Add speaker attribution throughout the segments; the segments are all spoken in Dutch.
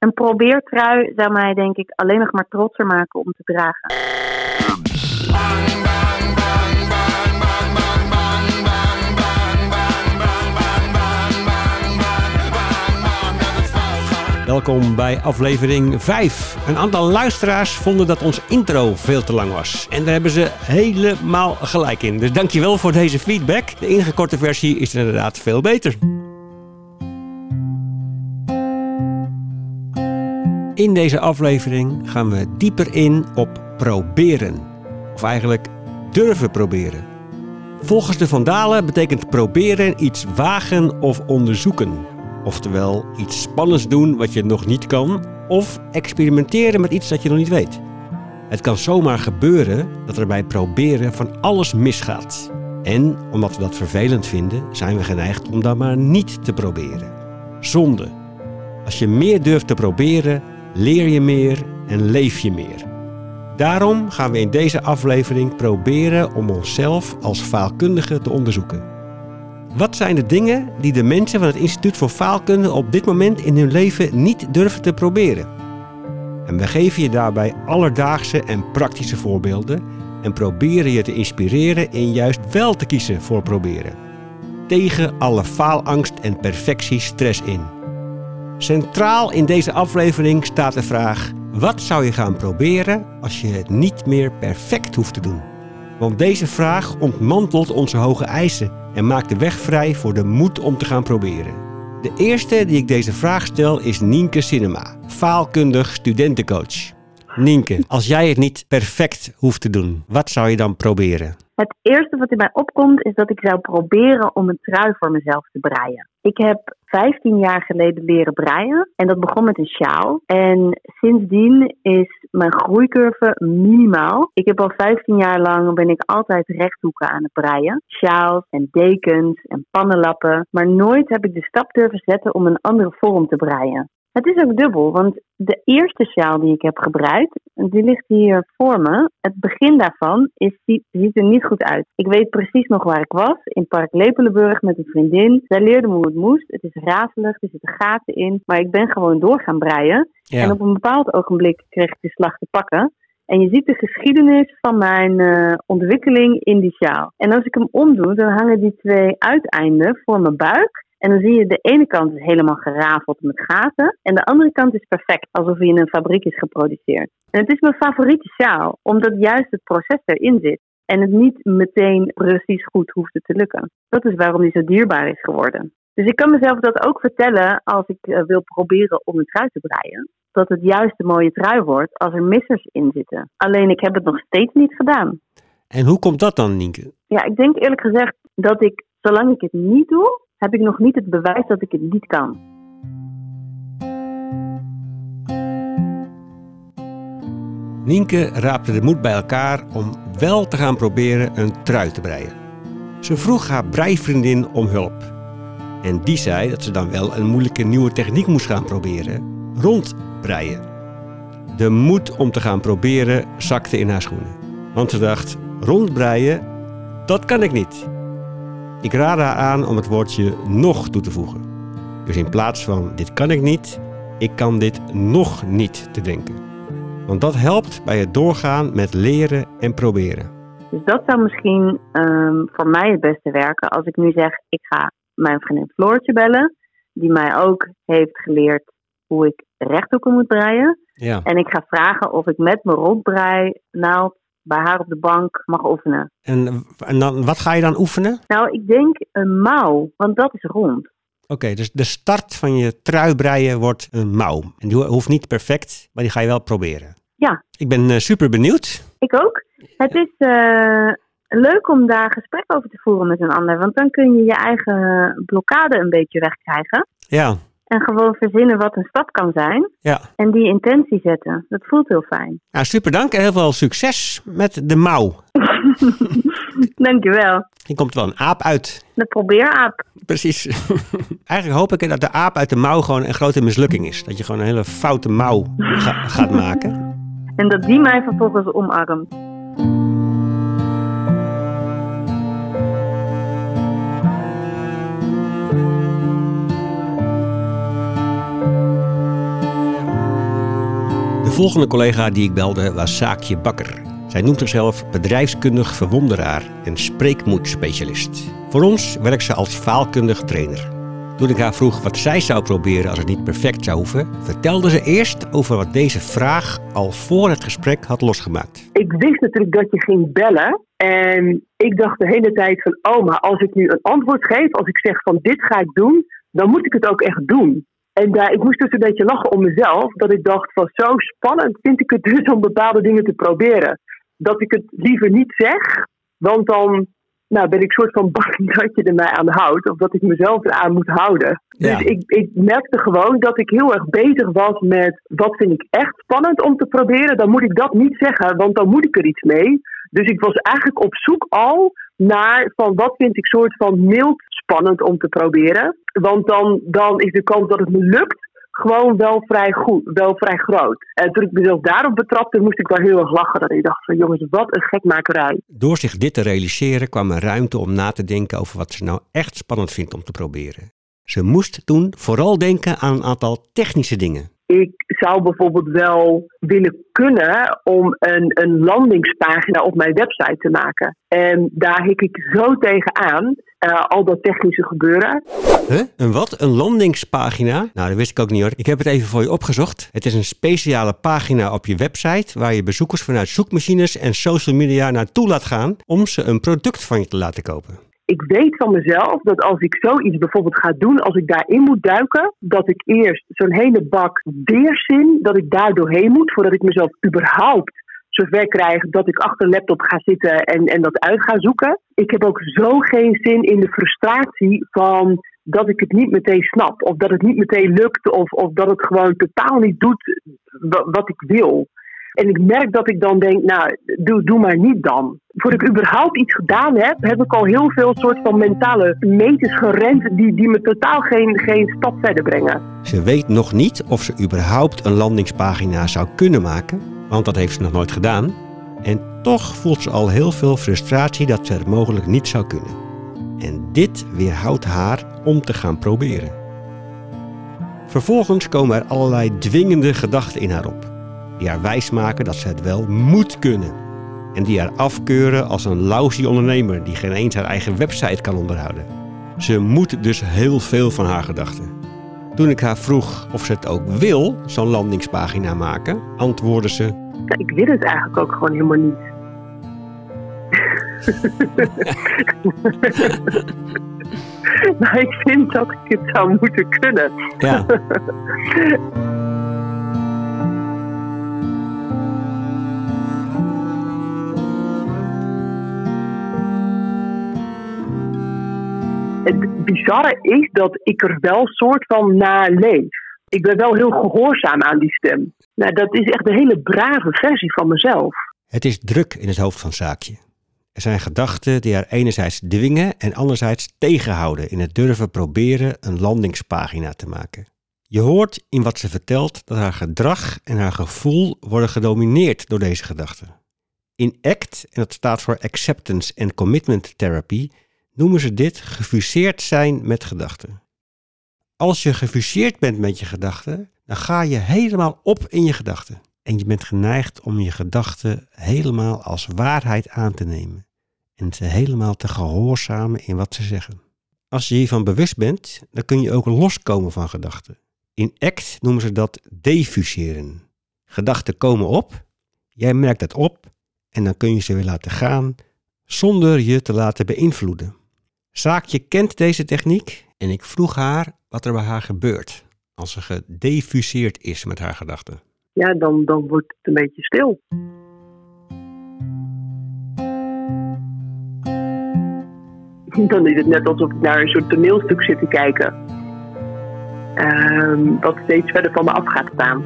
Speaker 1: Een probeertrui zou mij denk ik alleen nog maar trotser maken om te dragen.
Speaker 2: Welkom bij aflevering 5. Een aantal luisteraars vonden dat ons intro veel te lang was. En daar hebben ze helemaal gelijk in. Dus dankjewel voor deze feedback. De ingekorte versie is inderdaad veel beter. In deze aflevering gaan we dieper in op proberen. Of eigenlijk durven proberen. Volgens de Vandalen betekent proberen iets wagen of onderzoeken. Oftewel iets spannends doen wat je nog niet kan, of experimenteren met iets dat je nog niet weet. Het kan zomaar gebeuren dat er bij proberen van alles misgaat. En omdat we dat vervelend vinden, zijn we geneigd om dat maar niet te proberen. Zonde. Als je meer durft te proberen, leer je meer en leef je meer. Daarom gaan we in deze aflevering proberen om onszelf als faalkundige te onderzoeken. Wat zijn de dingen die de mensen van het Instituut voor Faalkunde op dit moment in hun leven niet durven te proberen? En we geven je daarbij alledaagse en praktische voorbeelden en proberen je te inspireren in juist wel te kiezen voor proberen. Tegen alle faalangst en perfectiestress in. Centraal in deze aflevering staat de vraag: wat zou je gaan proberen als je het niet meer perfect hoeft te doen? Want deze vraag ontmantelt onze hoge eisen en maakt de weg vrij voor de moed om te gaan proberen. De eerste die ik deze vraag stel is Nienke Cinema, faalkundig studentencoach. Nienke, als jij het niet perfect hoeft te doen, wat zou je dan proberen?
Speaker 1: Het eerste wat in mij opkomt is dat ik zou proberen om een trui voor mezelf te breien. Ik heb 15 jaar geleden leren breien en dat begon met een sjaal. En sindsdien is mijn groeicurve minimaal. Ik heb al 15 jaar lang ben ik altijd rechthoeken aan het breien. Sjaals en dekens en pannenlappen. Maar nooit heb ik de stap durven zetten om een andere vorm te breien. Het is ook dubbel, want de eerste sjaal die ik heb gebruikt, die ligt hier voor me. Het begin daarvan is, ziet, ziet er niet goed uit. Ik weet precies nog waar ik was, in Park Lepelenburg met een vriendin. Zij leerde me hoe het moest. Het is razelig, er zitten gaten in, maar ik ben gewoon door gaan breien. En op een bepaald ogenblik kreeg ik de slag te pakken. En je ziet de geschiedenis van mijn uh, ontwikkeling in die sjaal. En als ik hem omdoe, dan hangen die twee uiteinden voor mijn buik. En dan zie je de ene kant is helemaal gerafeld met gaten. En de andere kant is perfect, alsof hij in een fabriek is geproduceerd. En het is mijn favoriete sjaal, omdat juist het proces erin zit. En het niet meteen precies goed hoeft te lukken. Dat is waarom hij zo dierbaar is geworden. Dus ik kan mezelf dat ook vertellen als ik uh, wil proberen om een trui te breien. Dat het juist een mooie trui wordt als er missers in zitten. Alleen ik heb het nog steeds niet gedaan.
Speaker 2: En hoe komt dat dan, Nienke?
Speaker 1: Ja, ik denk eerlijk gezegd dat ik, zolang ik het niet doe, heb ik nog niet het bewijs dat ik het niet kan.
Speaker 2: Nienke raapte de moed bij elkaar om wel te gaan proberen een trui te breien. Ze vroeg haar breivriendin om hulp. En die zei dat ze dan wel een moeilijke nieuwe techniek moest gaan proberen: rondbreien. De moed om te gaan proberen zakte in haar schoenen. Want ze dacht: rondbreien, dat kan ik niet. Ik raad haar aan om het woordje nog toe te voegen. Dus in plaats van dit kan ik niet, ik kan dit nog niet te denken. Want dat helpt bij het doorgaan met leren en proberen.
Speaker 1: Dus dat zou misschien um, voor mij het beste werken als ik nu zeg: ik ga mijn vriendin Floortje bellen, die mij ook heeft geleerd hoe ik rechthoeken moet breien.
Speaker 2: Ja.
Speaker 1: En ik ga vragen of ik met mijn rondbrei naald bij haar op de bank mag oefenen.
Speaker 2: En, en dan, wat ga je dan oefenen?
Speaker 1: Nou, ik denk een mouw, want dat is rond.
Speaker 2: Oké, dus de start van je trui breien wordt een mouw. En die hoeft niet perfect, maar die ga je wel proberen.
Speaker 1: Ja.
Speaker 2: Ik ben uh, super benieuwd.
Speaker 1: Ik ook. Het is uh, leuk om daar gesprek over te voeren met een ander, want dan kun je je eigen blokkade een beetje wegkrijgen.
Speaker 2: Ja.
Speaker 1: En gewoon verzinnen wat een stap kan zijn.
Speaker 2: Ja.
Speaker 1: En die intentie zetten. Dat voelt heel fijn.
Speaker 2: Nou, super dank en heel veel succes met de mouw.
Speaker 1: Dankjewel.
Speaker 2: Hier komt wel een aap uit.
Speaker 1: De probeeraap.
Speaker 2: Precies. Eigenlijk hoop ik dat de aap uit de mouw gewoon een grote mislukking is. Dat je gewoon een hele foute mouw ga gaat maken.
Speaker 1: En dat die mij vervolgens omarmt.
Speaker 2: Volgende collega die ik belde was Saakje Bakker. Zij noemt zichzelf bedrijfskundig verwonderaar en spreekmoedspecialist. Voor ons werkt ze als faalkundig trainer. Toen ik haar vroeg wat zij zou proberen als het niet perfect zou hoeven, vertelde ze eerst over wat deze vraag al voor het gesprek had losgemaakt.
Speaker 3: Ik wist natuurlijk dat je ging bellen. En ik dacht de hele tijd van, oh, maar als ik nu een antwoord geef, als ik zeg van dit ga ik doen, dan moet ik het ook echt doen. En daar, ik moest dus een beetje lachen om mezelf, dat ik dacht van zo spannend vind ik het dus om bepaalde dingen te proberen. Dat ik het liever niet zeg, want dan nou, ben ik soort van bang dat je er mij aan houdt, of dat ik mezelf eraan moet houden.
Speaker 2: Ja.
Speaker 3: Dus ik, ik merkte gewoon dat ik heel erg bezig was met wat vind ik echt spannend om te proberen. Dan moet ik dat niet zeggen, want dan moet ik er iets mee. Dus ik was eigenlijk op zoek al naar van wat vind ik soort van mild spannend om te proberen. Want dan, dan is de kans dat het me lukt gewoon wel vrij goed, wel vrij groot. En toen ik mezelf daarop betrapte, moest ik wel heel erg lachen. Dat ik dacht van jongens, wat een gekmakerij.
Speaker 2: Door zich dit te realiseren kwam er ruimte om na te denken over wat ze nou echt spannend vindt om te proberen. Ze moest toen vooral denken aan een aantal technische dingen.
Speaker 3: Ik zou bijvoorbeeld wel willen kunnen om een, een landingspagina op mijn website te maken. En daar hik ik zo tegenaan, uh, al dat technische gebeuren.
Speaker 2: Huh? Een wat? Een landingspagina? Nou, dat wist ik ook niet hoor. Ik heb het even voor je opgezocht. Het is een speciale pagina op je website waar je bezoekers vanuit zoekmachines en social media naartoe laat gaan om ze een product van je te laten kopen
Speaker 3: ik weet van mezelf dat als ik zoiets bijvoorbeeld ga doen, als ik daarin moet duiken, dat ik eerst zo'n hele bak weerzin, dat ik daar doorheen moet, voordat ik mezelf überhaupt zover krijg dat ik achter een laptop ga zitten en, en dat uit ga zoeken. Ik heb ook zo geen zin in de frustratie van dat ik het niet meteen snap, of dat het niet meteen lukt, of, of dat het gewoon totaal niet doet wat ik wil. En ik merk dat ik dan denk, nou, doe, doe maar niet dan. Voordat ik überhaupt iets gedaan heb, heb ik al heel veel soort van mentale meters gerend die, die me totaal geen, geen stap verder brengen.
Speaker 2: Ze weet nog niet of ze überhaupt een landingspagina zou kunnen maken, want dat heeft ze nog nooit gedaan. En toch voelt ze al heel veel frustratie dat ze het mogelijk niet zou kunnen. En dit weerhoudt haar om te gaan proberen. Vervolgens komen er allerlei dwingende gedachten in haar op die haar wijsmaken dat ze het wel moet kunnen. En die haar afkeuren als een lousy ondernemer die geen eens haar eigen website kan onderhouden. Ze moet dus heel veel van haar gedachten. Toen ik haar vroeg of ze het ook wil, zo'n landingspagina maken, antwoordde ze:
Speaker 3: Ik wil het eigenlijk ook gewoon helemaal niet. maar ik vind dat ik het zou moeten kunnen.
Speaker 2: Ja.
Speaker 3: het bizarre is dat ik er wel soort van naar leef. Ik ben wel heel gehoorzaam aan die stem. Nou, dat is echt een hele brave versie van mezelf.
Speaker 2: Het is druk in het hoofd van Zaakje. Er zijn gedachten die haar enerzijds dwingen en anderzijds tegenhouden in het durven proberen een landingspagina te maken. Je hoort in wat ze vertelt dat haar gedrag en haar gevoel worden gedomineerd door deze gedachten. In ACT, en dat staat voor Acceptance and Commitment Therapy, noemen ze dit gefuseerd zijn met gedachten. Als je gefuseerd bent met je gedachten, dan ga je helemaal op in je gedachten. En je bent geneigd om je gedachten helemaal als waarheid aan te nemen en ze helemaal te gehoorzamen in wat ze zeggen. Als je hiervan bewust bent, dan kun je ook loskomen van gedachten. In ACT noemen ze dat defuseren. Gedachten komen op, jij merkt het op en dan kun je ze weer laten gaan zonder je te laten beïnvloeden. Zaakje kent deze techniek en ik vroeg haar wat er bij haar gebeurt als ze gedefuseerd is met haar gedachten.
Speaker 3: Ja, dan, dan wordt het een beetje stil. Dan is het net alsof ik naar een soort toneelstuk zit te kijken. Um, wat steeds verder van me af gaat staan.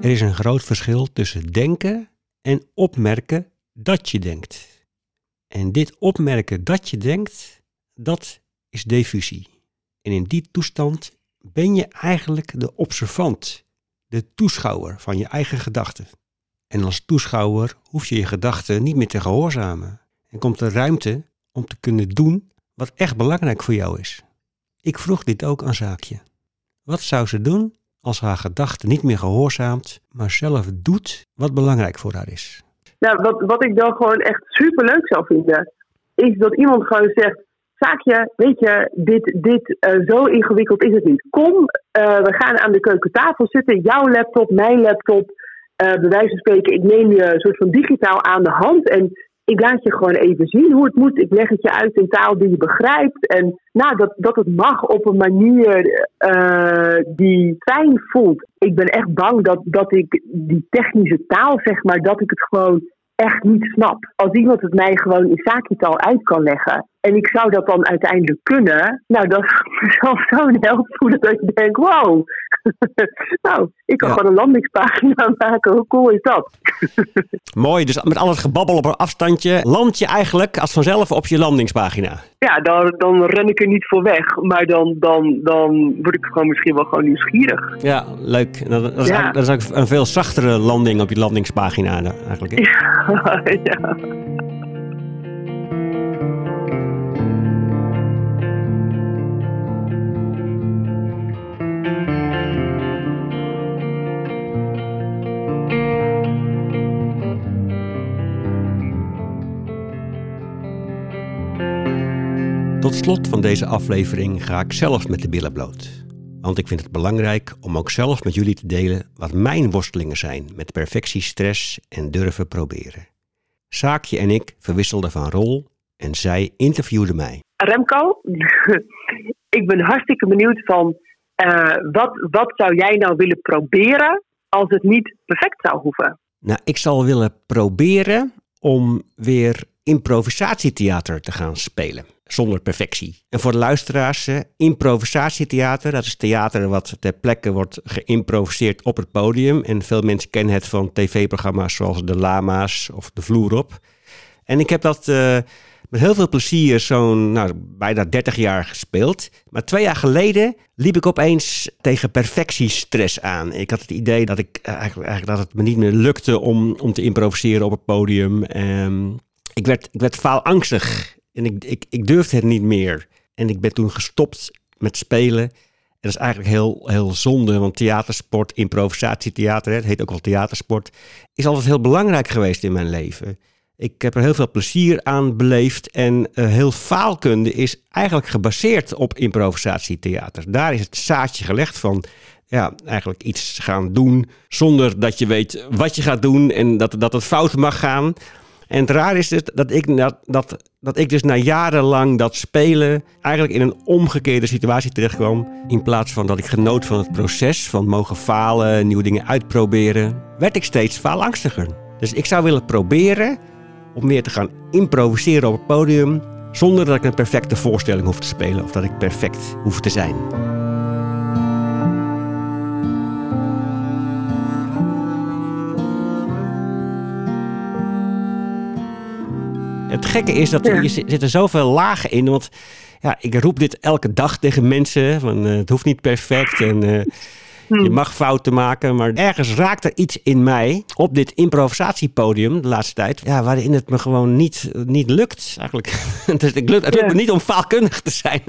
Speaker 2: Er is een groot verschil tussen denken en opmerken dat je denkt. En dit opmerken dat je denkt, dat is diffusie. En in die toestand ben je eigenlijk de observant de toeschouwer van je eigen gedachten. En als toeschouwer hoef je je gedachten niet meer te gehoorzamen. En komt er ruimte om te kunnen doen wat echt belangrijk voor jou is. Ik vroeg dit ook aan Zaakje. Wat zou ze doen als haar gedachte niet meer gehoorzaamt, maar zelf doet wat belangrijk voor haar is?
Speaker 3: Nou, wat, wat ik dan gewoon echt superleuk zou vinden, is dat iemand gewoon zegt: Zaakje, weet je, dit, dit uh, zo ingewikkeld is het niet. Kom, uh, we gaan aan de keukentafel zitten. Jouw laptop, mijn laptop. Uh, van spreken, ik neem je een soort van digitaal aan de hand. En ik laat je gewoon even zien hoe het moet. Ik leg het je uit in taal die je begrijpt. En nou, dat, dat het mag op een manier uh, die fijn voelt. Ik ben echt bang dat, dat ik die technische taal, zeg maar, dat ik het gewoon echt niet snap. Als iemand het mij gewoon in zaakjetaal uit kan leggen. En ik zou dat dan uiteindelijk kunnen. Nou, dat zou mezelf zo'n help voelen dat je denkt: wow. nou, ik kan gewoon een landingspagina maken. Hoe cool is dat?
Speaker 2: Mooi, dus met al het gebabbel op een afstandje land je eigenlijk als vanzelf op je landingspagina.
Speaker 3: Ja, dan, dan ren ik er niet voor weg. Maar dan, dan, dan word ik gewoon misschien wel gewoon nieuwsgierig.
Speaker 2: Ja, leuk. Dat, dat, is,
Speaker 3: Ja.
Speaker 2: dat is ook een veel zachtere landing op je landingspagina eigenlijk. hè?
Speaker 3: ja.
Speaker 2: Tot slot van deze aflevering ga ik zelf met de billen bloot. Want ik vind het belangrijk om ook zelf met jullie te delen wat mijn worstelingen zijn met perfectiestress en durven proberen. Saakje en ik verwisselden van rol en zij interviewde mij.
Speaker 3: Remco, ik ben hartstikke benieuwd van eh, wat, wat zou jij nou willen proberen als het niet perfect zou hoeven?
Speaker 2: Nou, ik zal willen proberen om weer improvisatietheater te gaan spelen. Zonder perfectie. En voor de luisteraars, eh, improvisatietheater, dat is theater wat ter plekke wordt geïmproviseerd op het podium. En veel mensen kennen het van tv-programma's zoals De Lama's of De Vloer op. En ik heb dat eh, met heel veel plezier zo'n nou, bijna 30 jaar gespeeld. Maar twee jaar geleden liep ik opeens tegen perfectiestress aan. Ik had het idee dat, ik, eh, eigenlijk, dat het me niet meer lukte om, om te improviseren op het podium. Ehm, ik, werd, ik werd faalangstig en ik, ik, ik durfde het niet meer. En ik ben toen gestopt met spelen. En dat is eigenlijk heel, heel zonde, want theatersport, improvisatietheater, het heet ook wel theatersport, is altijd heel belangrijk geweest in mijn leven. Ik heb er heel veel plezier aan beleefd en eh, heel faalkunde is eigenlijk gebaseerd op improvisatietheater. Daar is het zaadje gelegd van ja, eigenlijk iets gaan doen zonder dat je weet wat je gaat doen en dat, dat het fout mag gaan. En het raar is dus dat ik, dat, dat, dat ik dus na jarenlang dat spelen eigenlijk in een omgekeerde situatie terechtkwam. In plaats van dat ik genoot van het proces, van mogen falen, nieuwe dingen uitproberen, werd ik steeds faalangstiger. Dus ik zou willen proberen om meer te gaan improviseren op het podium zonder dat ik een perfecte voorstelling hoef te spelen of dat ik perfect hoef te zijn. Het gekke is dat er zit- zitten zoveel lagen in. Want ja, ik roep dit elke dag tegen mensen. Van, eh, het hoeft niet perfect en eh, je mag fouten maken. Maar ergens raakt er iets in mij op dit improvisatiepodium de laatste tijd. Ja, waarin het me gewoon niet, niet lukt eigenlijk. dus het lukt, het lukt me niet om faalkundig te zijn.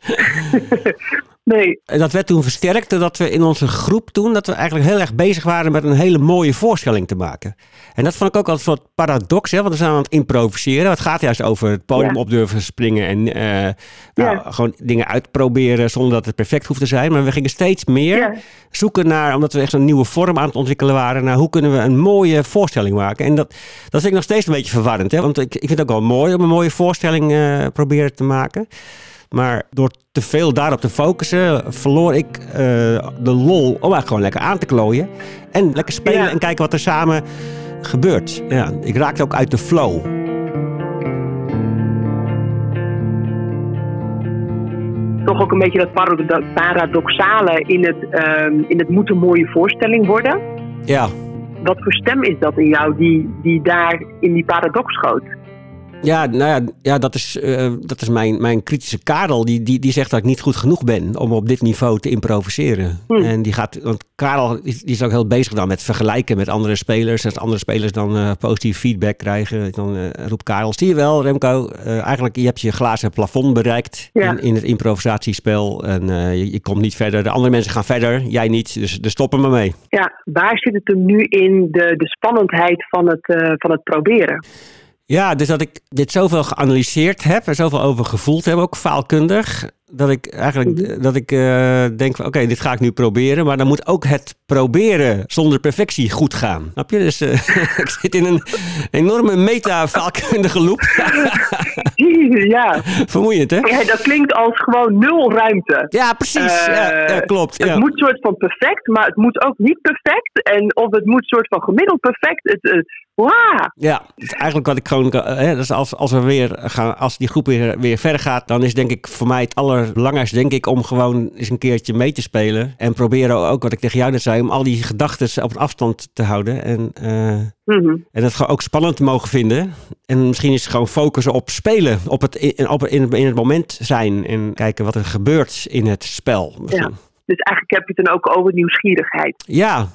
Speaker 3: Nee,
Speaker 2: En dat werd toen versterkt doordat we in onze groep toen... dat we eigenlijk heel erg bezig waren met een hele mooie voorstelling te maken. En dat vond ik ook altijd een soort paradox, hè, want we zijn aan het improviseren. Het gaat juist over het podium
Speaker 3: Ja.
Speaker 2: op durven springen en eh, nou,
Speaker 3: Ja.
Speaker 2: gewoon dingen uitproberen zonder dat het perfect hoeft te zijn. Maar we gingen steeds meer
Speaker 3: Ja.
Speaker 2: zoeken naar, omdat we echt een nieuwe vorm aan het ontwikkelen waren, naar hoe kunnen we een mooie voorstelling maken. En dat, dat vind ik nog steeds een beetje verwarrend, hè, want ik, ik vind het ook wel mooi om een mooie voorstelling eh, proberen te maken. Maar door te veel daarop te focussen, verloor ik eh, de lol om eigenlijk gewoon lekker aan te klooien. En lekker spelen
Speaker 3: Ja.
Speaker 2: en kijken wat er samen gebeurt. Ja, ik raakte ook uit de flow.
Speaker 3: toch ook een beetje dat parado- paradoxale in het, ehm, in het moet een mooie voorstelling worden.
Speaker 2: Ja,
Speaker 3: Wat voor stem is dat in jou die, die daar in die paradox schoot?
Speaker 2: Ja, nou ja, ja dat is, uh, dat is mijn, mijn kritische Karel. Die, die, die zegt dat ik niet goed genoeg ben om op dit niveau te improviseren. Hmm. En die gaat, want Karel die is ook heel bezig dan met vergelijken met andere spelers. Als andere spelers dan uh, positief feedback krijgen, dan uh, roept Karel, zie je wel Remco, eigenlijk je hebt je glazen plafond bereikt in, in, het improvisatiespel. En je, je, komt niet verder. De andere mensen gaan verder, jij niet. Dus, dus stoppen maar mee.
Speaker 3: Ja, waar zit het hem nu in de, de spannendheid van het, van het proberen?
Speaker 2: Ja, dus dat ik dit zoveel geanalyseerd heb en zoveel over gevoeld heb, ook faalkundig dat ik eigenlijk mhm. dat ik uh, denk van oké, dit ga ik nu proberen. Maar dan moet ook het proberen zonder perfectie goed gaan. Snap je? Dus uh, ik zit in een enorme meta-vaalkundige loop.
Speaker 3: ja.
Speaker 2: Vermoeiend, hè?
Speaker 3: Ja, dat klinkt als gewoon nul ruimte.
Speaker 2: Ja, precies. Uh, ja, klopt.
Speaker 3: Het moet soort van perfect, maar het moet ook niet perfect. En of het moet soort van gemiddeld perfect. Het, Wow.
Speaker 2: Ja, is eigenlijk wat ik gewoon. Hè, dus als, als we weer gaan, als die groep weer, weer verder gaat, dan is denk ik voor mij het allerbelangrijkste, denk ik, om gewoon eens een keertje mee te spelen. En proberen ook, wat ik tegen jou net zei, om al die gedachten op een afstand te houden. En, uh, en dat gewoon ook spannend te mogen vinden. En misschien is het gewoon focussen op spelen, op het, in, op, in, in het moment zijn en kijken wat er gebeurt in het spel.
Speaker 3: Ja. Dus eigenlijk heb je het dan ook over nieuwsgierigheid.
Speaker 2: Ja.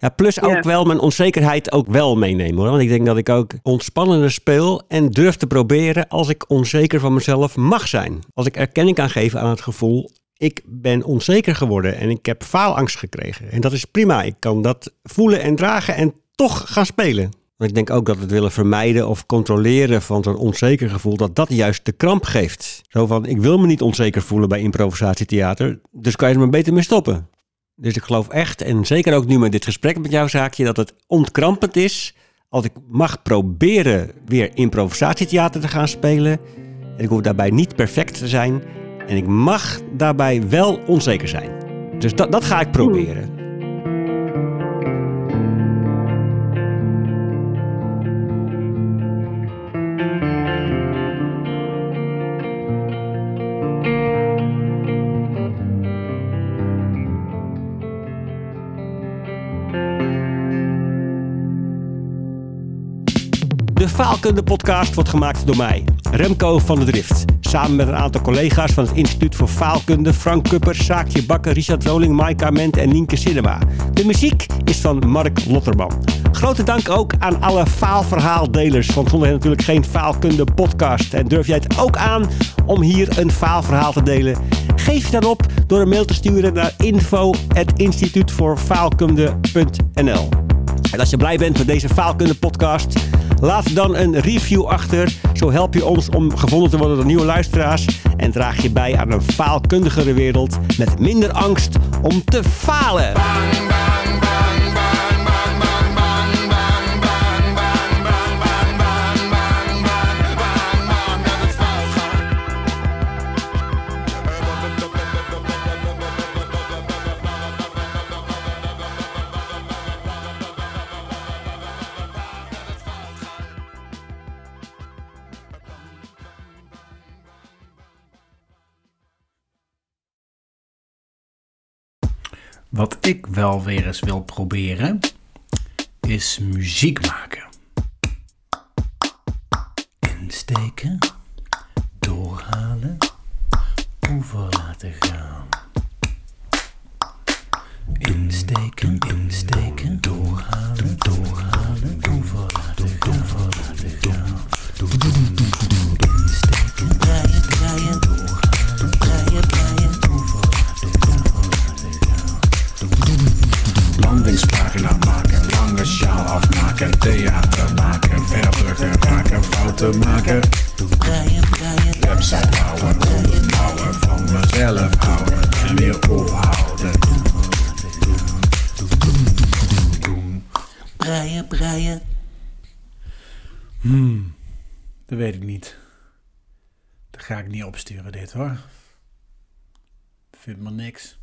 Speaker 2: Ja, plus ook wel mijn onzekerheid ook wel meenemen hoor. Want ik denk dat ik ook ontspannender speel en durf te proberen als ik onzeker van mezelf mag zijn. Als ik erkenning kan geven aan het gevoel, ik ben onzeker geworden en ik heb faalangst gekregen. En dat is prima. Ik kan dat voelen en dragen en toch gaan spelen. Want ik denk ook dat het willen vermijden of controleren van zo'n onzeker gevoel, dat dat juist de kramp geeft. Zo van, ik wil me niet onzeker voelen bij improvisatietheater, dus kan je er maar beter mee stoppen. Dus ik geloof echt, en zeker ook nu met dit gesprek met jouw zaakje, dat het ontkrampend is als ik mag proberen weer improvisatietheater te gaan spelen. En ik hoef daarbij niet perfect te zijn. En ik mag daarbij wel onzeker zijn. Dus dat, dat ga ik proberen. Faalkunde podcast wordt gemaakt door mij, Remco van der Drift. Samen met een aantal collega's van het Instituut voor Faalkunde, Frank Kupper, Saakje Bakker, Richard Roling, Maaike Ment en Nienke Cinema. De muziek is van Mark Lotterman. Grote dank ook aan alle faalverhaaldelers, want zonder hen natuurlijk geen Faalkunde podcast. En durf jij het ook aan om hier een faalverhaal te delen? Geef je dan op door een mail te sturen naar info.instituutvoorfaalkunde.nl En als je blij bent met deze Faalkunde podcast Laat dan een review achter. Zo help je ons om gevonden te worden door nieuwe luisteraars. En draag je bij aan een faalkundigere wereld met minder angst om te falen.
Speaker 4: Wat ik wel weer eens wil proberen, is muziek maken. Insteken, Opsturen dit hoor. Vind maar niks.